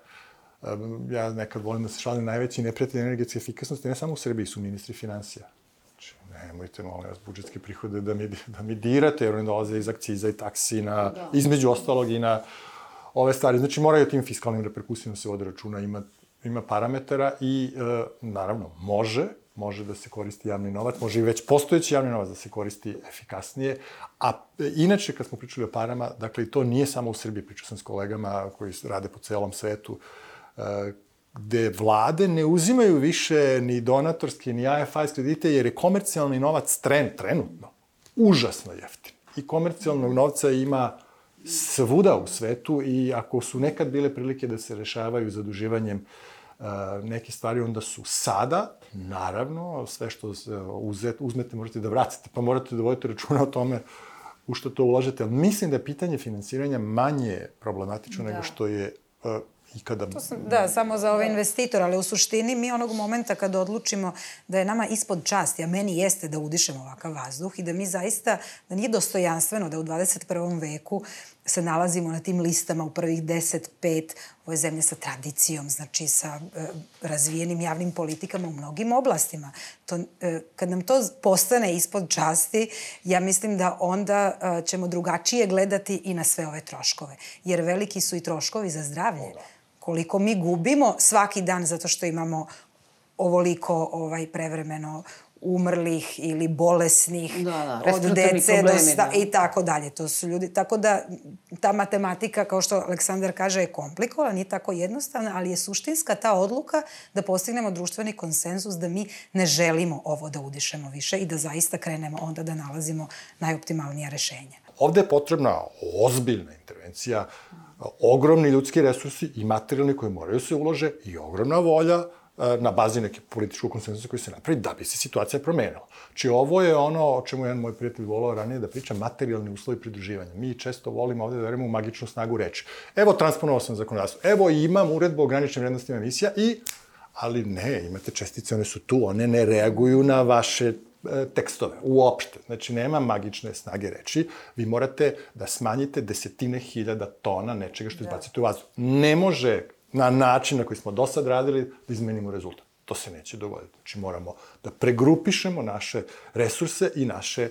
um, ja nekad volim da se šalim najveći neprijatelj energetske efikasnosti, ne samo u Srbiji, su ministri financija nemojte, molim vas, budžetske prihode da mi, da mi dirate, jer oni dolaze iz akciza i taksina, da. između ostalog i na ove stvari. Znači, moraju tim fiskalnim reperkusijama da se vode računa, ima, ima parametara i, e, naravno, može, može da se koristi javni novac, može i već postojeći javni novac da se koristi efikasnije, a e, inače, kad smo pričali o parama, dakle, to nije samo u Srbiji, pričao sam s kolegama koji rade po celom svetu, e, gde vlade ne uzimaju više ni donatorske, ni AFIS kredite, jer je komercijalni novac tren, trenutno užasno jeftin. I komercijalnog novca ima svuda u svetu i ako su nekad bile prilike da se rešavaju zaduživanjem uh, neke stvari, onda su sada, naravno, sve što uzet, uzmete možete da vratite, pa morate da vodite računa o tome u što to ulažete. Ali mislim da je pitanje finansiranja manje problematično da. nego što je uh, i kada... To sam, da, samo za ove investitore, ali u suštini mi onog momenta kada odlučimo da je nama ispod časti, a meni jeste da udišemo ovakav vazduh i da mi zaista, da nije dostojanstveno da u 21. veku se nalazimo na tim listama u prvih 10-5, ovo je zemlja sa tradicijom, znači sa e, razvijenim javnim politikama u mnogim oblastima. To, e, kad nam to postane ispod časti, ja mislim da onda e, ćemo drugačije gledati i na sve ove troškove. Jer veliki su i troškovi za zdravlje. Koliko mi gubimo svaki dan zato što imamo ovoliko ovaj prevremeno umrlih ili bolesnih da, da, od dece do sta, da. i tako dalje. To su ljudi, tako da ta matematika, kao što Aleksandar kaže, je komplikovana, nije tako jednostavna, ali je suštinska ta odluka da postignemo društveni konsenzus da mi ne želimo ovo da udišemo više i da zaista krenemo onda da nalazimo najoptimalnija rešenja. Ovde je potrebna ozbiljna intervencija ogromni ljudski resursi i materijalni koji moraju se ulože i ogromna volja e, na bazi neke političkog konsensusa koji se napravi da bi se situacija promenila. Či ovo je ono o čemu jedan moj prijatelj volao ranije da priča materijalni uslovi pridruživanja. Mi često volimo ovde da verimo u magičnu snagu reči. Evo, transponovao sam zakonodavstvo. Evo, imam uredbu o graničnim vrednostima emisija i ali ne, imate čestice, one su tu, one ne reaguju na vaše tekstove, uopšte. Znači, nema magične snage reči. Vi morate da smanjite desetine hiljada tona nečega što da. izbacite u vazduh. Ne može na način na koji smo do sad radili da izmenimo rezultat. To se neće dogoditi. Znači, moramo da pregrupišemo naše resurse i naše e,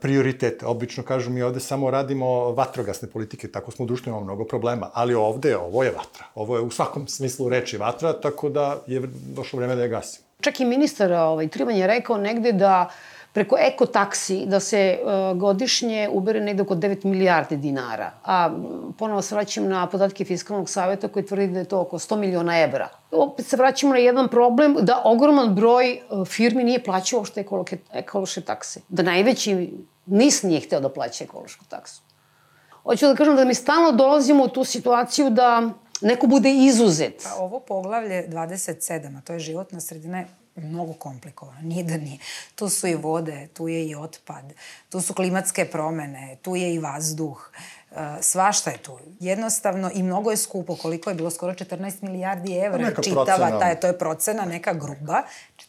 prioritete. Obično kažu mi ovde samo radimo vatrogasne politike, tako smo u društvu imamo mnogo problema, ali ovde ovo je vatra. Ovo je u svakom smislu reči vatra, tako da je došlo vreme da je gasimo. Čak i ministar ovaj, Trivan je rekao negde da preko ekotaksi da se uh, godišnje ubere negde oko 9 milijarde dinara. A ponovo se vraćam na podatke Fiskalnog savjeta koji tvrdi da je to oko 100 miliona evra. Opet se vraćamo na jedan problem da ogroman broj uh, firmi nije plaćao uopšte ekološke takse. Da najveći NIS nije hteo da plaća ekološku taksu. Hoću da kažem da mi stalno dolazimo u tu situaciju da neko bude izuzet. Pa ovo poglavlje 27, a to je životna sredina, je mnogo komplikovano, nije da nije. Tu su i vode, tu je i otpad, tu su klimatske promene, tu je i vazduh, svašta je tu. Jednostavno i mnogo je skupo, koliko je bilo skoro 14 milijardi evra. Neka čitava, procena. Ta, to je procena, neka gruba,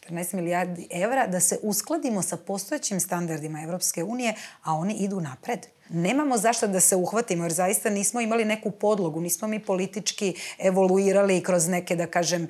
14 milijardi evra, da se uskladimo sa postojećim standardima Evropske unije, a oni idu napred nemamo zašto da se uhvatimo, jer zaista nismo imali neku podlogu, nismo mi politički evoluirali kroz neke, da kažem,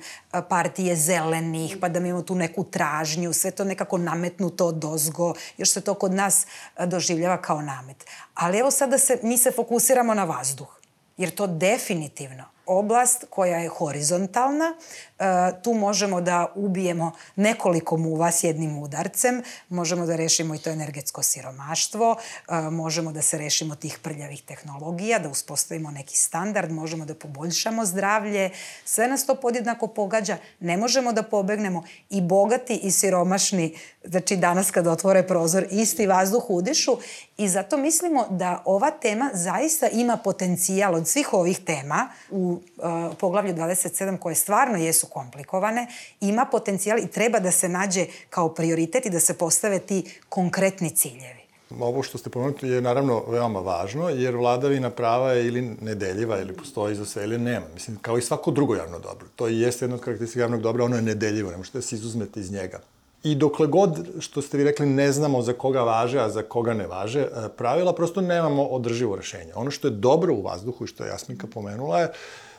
partije zelenih, pa da mi imamo tu neku tražnju, sve to nekako nametnuto od ozgo, još se to kod nas doživljava kao namet. Ali evo sada se, mi se fokusiramo na vazduh, jer to definitivno oblast koja je horizontalna. E, tu možemo da ubijemo nekoliko muva s jednim udarcem, možemo da rešimo i to energetsko siromaštvo, e, možemo da se rešimo tih prljavih tehnologija, da uspostavimo neki standard, možemo da poboljšamo zdravlje. Sve nas to podjednako pogađa. Ne možemo da pobegnemo i bogati i siromašni, znači danas kada otvore prozor, isti vazduh udišu i zato mislimo da ova tema zaista ima potencijal od svih ovih tema u uh, poglavlju 27 koje stvarno jesu komplikovane, ima potencijal i treba da se nađe kao prioritet i da se postave ti konkretni ciljevi. Ovo što ste pomenuli je naravno veoma važno, jer vladavina prava je ili nedeljiva, ili postoji za sve, ili nema. Mislim, kao i svako drugo javno dobro. To i jeste jedno od karakteristika javnog dobra, ono je nedeljivo, ne možete da se izuzmete iz njega. I dokle god, što ste vi rekli, ne znamo za koga važe, a za koga ne važe, e, pravila prosto nemamo održivo rešenje. Ono što je dobro u vazduhu i što je Jasminka pomenula je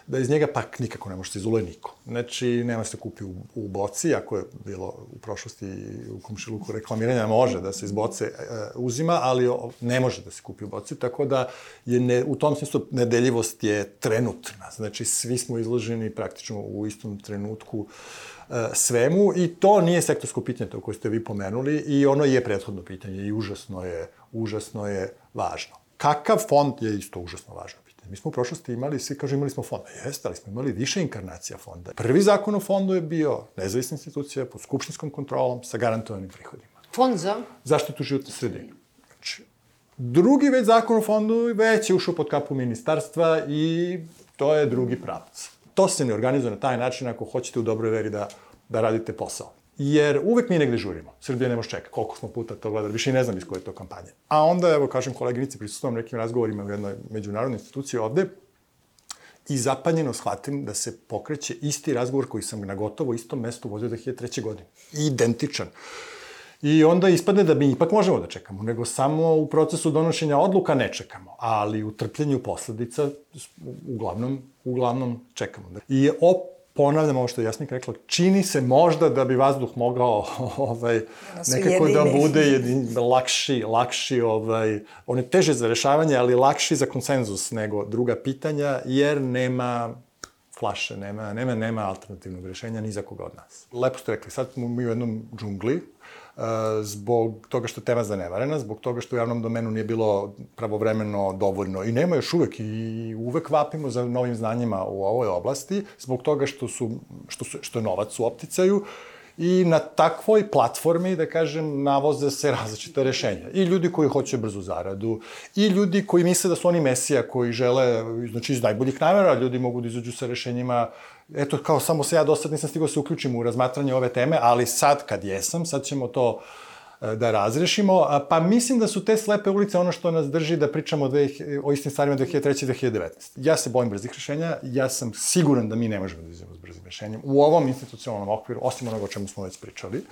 da iz njega pak nikako ne može se izuluje niko. Znači, nema se kupi u, u boci, ako je bilo u prošlosti u komšiluku reklamiranja, može da se iz boce e, uzima, ali o, ne može da se kupi u boci, tako da je ne, u tom smislu nedeljivost je trenutna. Znači, svi smo izloženi praktično u istom trenutku e, svemu i to nije sektorsko pitanje to koje ste vi pomenuli i ono je prethodno pitanje i užasno je, užasno je važno. Kakav fond je isto užasno važno Mi smo u prošlosti imali, svi kažu imali smo fonda. Jeste, ali smo imali više inkarnacija fonda. Prvi zakon o fondu je bio nezavisna institucija pod skupštinskom kontrolom sa garantovanim prihodima. Fond za? Zaštitu životne sredine. Znači, drugi već zakon o fondu već je ušao pod kapu ministarstva i to je drugi pravac. To se ne organizuje na taj način ako hoćete u dobroj veri da, da radite posao. Jer uvek mi negde žurimo. Srbija ne može čekati. Koliko smo puta to gledali, više i ne znam iz koje je to kampanje. A onda, evo, kažem koleginici, prisustujem nekim razgovorima u jednoj međunarodnoj instituciji ovde i zapanjeno shvatim da se pokreće isti razgovor koji sam na gotovo istom mestu vodio 2003. godine. Identičan. I onda ispadne da mi ipak možemo da čekamo, nego samo u procesu donošenja odluka ne čekamo, ali u trpljenju posledica uglavnom, uglavnom čekamo. I op, ponavljam ovo što je Jasmik rekla, čini se možda da bi vazduh mogao ovaj, nekako da bude jedin, lakši, lakši, ovaj, on je teže za rešavanje, ali lakši za konsenzus nego druga pitanja, jer nema flaše, nema, nema, nema alternativnog rešenja ni za koga od nas. Lepo ste rekli, sad smo mi u jednom džungli, zbog toga što je tema zanevarena, zbog toga što u javnom domenu nije bilo pravovremeno dovoljno. I nema još uvek i uvek vapimo za novim znanjima u ovoj oblasti, zbog toga što, su, što, su, što je novac u opticaju i na takvoj platformi, da kažem, navoze se različite rešenja. I ljudi koji hoće brzu zaradu, i ljudi koji misle da su oni mesija, koji žele, znači iz najboljih namera, ljudi mogu da izađu sa rešenjima eto, kao samo se ja do sad nisam stigao da se uključim u razmatranje ove teme, ali sad kad jesam, sad ćemo to e, da razrešimo. Pa mislim da su te slepe ulice ono što nas drži da pričamo o, o istim stvarima 2003. i 2019. Ja se bojim brzih rešenja, ja sam siguran da mi ne možemo da izvijemo brzim rešenjem u ovom institucionalnom okviru, osim onoga o čemu smo već pričali.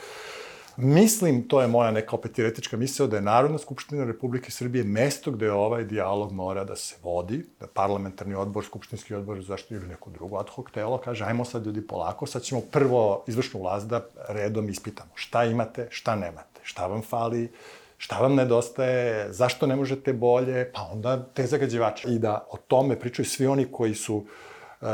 Mislim, to je moja neka opet teoretička misla, da je Narodna skupština Republike Srbije mesto gde ovaj dijalog mora da se vodi, da parlamentarni odbor, skupštinski odbor za zaštitu ili neko drugo ad hoc telo kaže ajmo sad ljudi polako, sad ćemo prvo izvršnu vlast da redom ispitamo šta imate, šta nemate, šta vam fali, šta vam nedostaje, zašto ne možete bolje, pa onda te zagađivače. I da o tome pričaju svi oni koji su uh,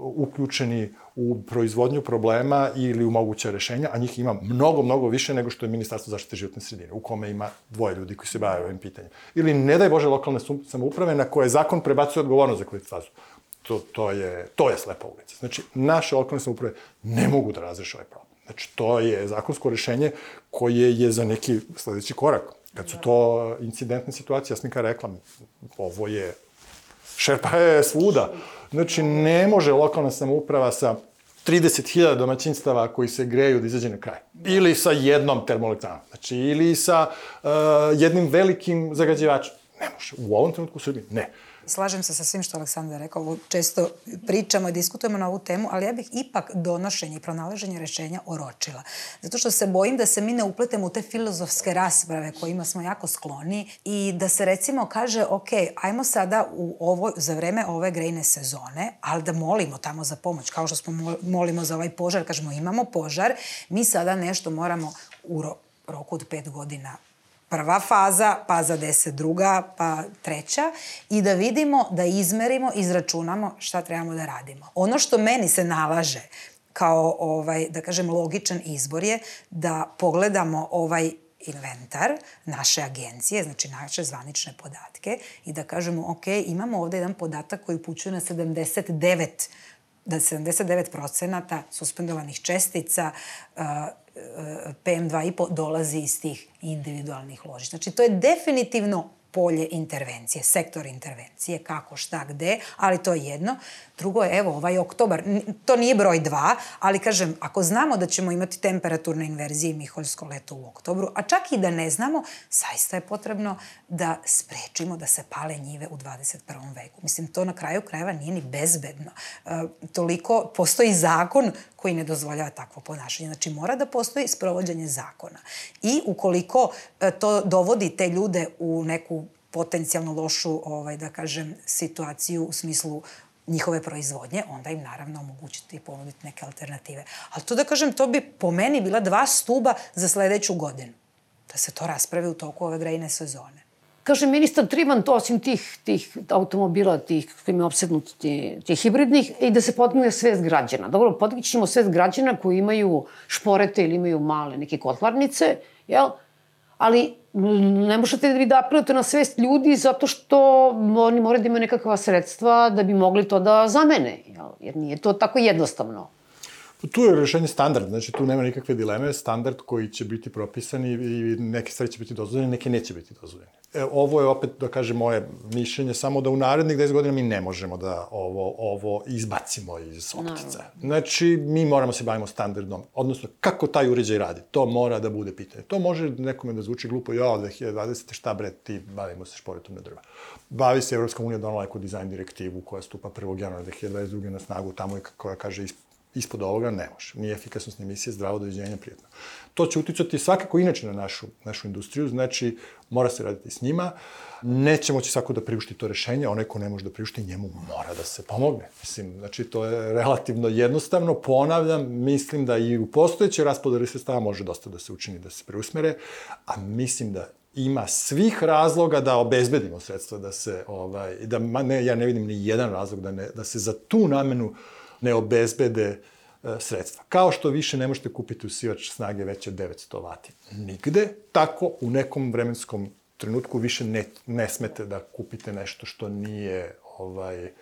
uključeni u proizvodnju problema ili u moguće rešenja, a njih ima mnogo, mnogo više nego što je Ministarstvo zaštite životne sredine, u kome ima dvoje ljudi koji se bavaju ovim pitanjem. Ili, ne daj Bože, lokalne samouprave na koje zakon prebacuje odgovornost za fazu. To, to, je, to je slepa ulica. Znači, naše lokalne samouprave ne mogu da razreše ovaj problem. Znači, to je zakonsko rešenje koje je za neki sledeći korak. Kad su to incidentne situacije, ja sam rekla, ovo je Šerpa je svuda. Znači, ne može lokalna samouprava sa 30.000 domaćinstava koji se greju da izađe na kraj. Ili sa jednom termoelektranom. Znači, ili sa uh, jednim velikim zagađivačem. Ne može. U ovom trenutku u Srbiji ne. Slažem se sa svim što Aleksandar rekao, često pričamo i diskutujemo na ovu temu, ali ja bih ipak donošenje i pronalaženje rešenja oročila. Zato što se bojim da se mi ne upletemo u te filozofske rasprave kojima smo jako skloni i da se recimo kaže, ok, ajmo sada u ovo, za vreme ove grejne sezone, ali da molimo tamo za pomoć, kao što smo molimo za ovaj požar, kažemo imamo požar, mi sada nešto moramo u roku od pet godina prva faza, pa za deset druga, pa treća i da vidimo, da izmerimo, izračunamo šta trebamo da radimo. Ono što meni se nalaže kao, ovaj, da kažem, logičan izbor je da pogledamo ovaj inventar naše agencije, znači naše zvanične podatke i da kažemo, ok, imamo ovde jedan podatak koji upućuje na 79 da 79 procenata suspendovanih čestica uh, PM2,5 dolazi iz tih individualnih ložišta. Znači, to je definitivno polje intervencije, sektor intervencije, kako, šta, gde, ali to je jedno. Drugo je, evo, ovaj oktobar, to nije broj dva, ali kažem, ako znamo da ćemo imati temperaturne inverzije i miholjsko leto u oktobru, a čak i da ne znamo, saista je potrebno da sprečimo da se pale njive u 21. veku. Mislim, to na kraju krajeva nije ni bezbedno. E, toliko, postoji zakon koji ne dozvoljava takvo ponašanje. Znači, mora da postoji sprovođenje zakona. I ukoliko e, to dovodi te ljude u neku potencijalno lošu, ovaj, da kažem, situaciju u smislu njihove proizvodnje, onda im naravno omogućiti i ponuditi neke alternative. Ali to da kažem, to bi po meni bila dva stuba za sledeću godinu. Da se to raspravi u toku ove grejne sezone. Kaže ministar Trivan to osim tih, tih automobila, tih kojim je obsednut, tih, tih hibridnih, i da se podigne svest građana. Dobro, podignemo svest građana koji imaju šporete ili imaju male neke kotlarnice, jel? ali ne možete da vi da apelujete na svest ljudi zato što oni moraju da imaju nekakva sredstva da bi mogli to da zamene, jel? jer nije to tako jednostavno. Tu je rešenje standard, znači tu nema nikakve dileme, standard koji će biti propisan i, i neke stvari će biti dozvoljene, neke neće biti dozvoljene. E, ovo je opet, da kažem, moje mišljenje, samo da u narednih 10 godina mi ne možemo da ovo, ovo izbacimo iz optica. Znači, mi moramo se bavimo standardom, odnosno kako taj uređaj radi, to mora da bude pitanje. To može nekome da zvuči glupo, ja, 2020. šta bre, ti bavimo se šporetom na drva. Bavi se Evropska unija donala neku dizajn direktivu koja stupa 1. januara 2022. na snagu, tamo je koja kaže ispod ovoga ne može. Nije efikasnost emisije, zdravo doviđenje, prijetno. To će uticati svakako inače na našu, našu industriju, znači mora se raditi s njima. Neće moći svako da priušti to rešenje, onaj ko ne može da priušti, njemu mora da se pomogne. Mislim, znači to je relativno jednostavno, ponavljam, mislim da i u postojećoj raspodari sredstava može dosta da se učini da se preusmere, a mislim da ima svih razloga da obezbedimo sredstva da se ovaj da ne ja ne vidim ni jedan razlog da ne da se za tu namenu ne obezbede sredstva. Kao što više ne možete kupiti usivač snage veće od 900 vati. Nigde, tako u nekom vremenskom trenutku više ne, ne smete da kupite nešto što nije ovaj,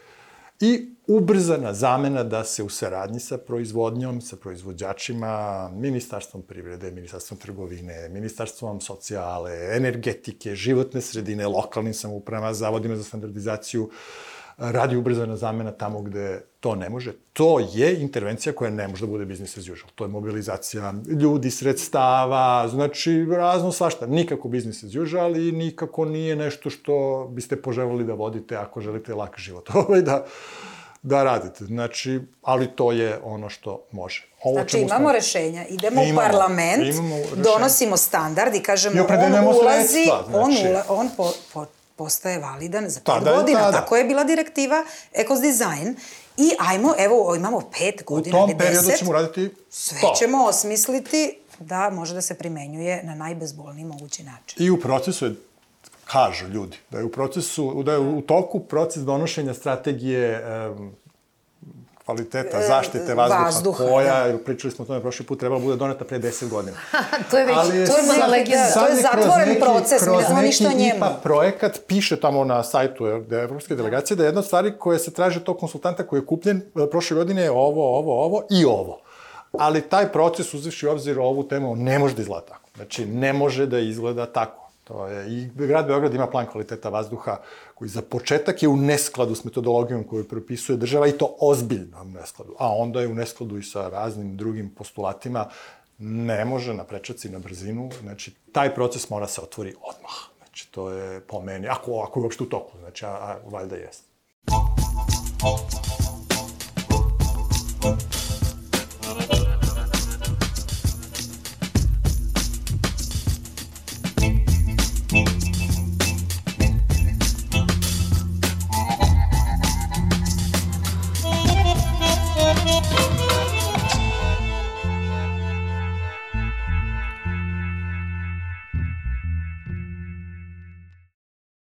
i ubrzana zamena da se u saradnji sa proizvodnjom, sa proizvođačima, Ministarstvom privrede, Ministarstvom trgovine, Ministarstvom socijale, energetike, životne sredine, lokalnim samoupravama, zavodima za standardizaciju, uh, radi ubrzana zamena tamo gde to ne može. To je intervencija koja ne može da bude business as usual. To je mobilizacija ljudi, sredstava, znači razno svašta. Nikako business as usual i nikako nije nešto što biste poželjeli da vodite ako želite lak život. Ovaj da, da radite. Znači, ali to je ono što može. Ovo znači, imamo smo... rešenja, idemo imamo, u parlament, imamo donosimo standard i kažemo, on ulazi, sredstva, znači... on, ula, on po, po, postaje validan za pet tada godina. Tada. Tako je bila direktiva Ecos Design. I ajmo, evo, imamo pet godina ili deset. U tom periodu ćemo raditi Sve to. ćemo osmisliti da može da se primenjuje na najbezbolniji mogući način. I u procesu je kažu ljudi, da je u procesu, da je u toku proces donošenja strategije um, kvaliteta zaštite vazduha, vazduha koja, da. pričali smo o tome prošli put, trebala bude doneta pre 10 godina. to je već, Ali to je sad, legenda. To je zatvoren neki, proces, ne znamo ništa o njemu. IPA projekat piše tamo na sajtu Evropske delegacije da je jedna od stvari koje se traže tog konsultanta koji je kupljen e, prošle godine je ovo, ovo, ovo i ovo. Ali taj proces, uzevši obzir ovu temu, ne može da izgleda tako. Znači, ne može da izgleda tako. To je, I grad Beograd ima plan kvaliteta vazduha koji za početak je u neskladu s metodologijom koju propisuje država i to ozbiljno u neskladu. A onda je u neskladu i sa raznim drugim postulatima. Ne može na prečaci, na brzinu. Znači, taj proces mora se otvori odmah. Znači, to je po meni, ako, ako je uopšte u toku, znači, a, a valjda jeste. Thank you.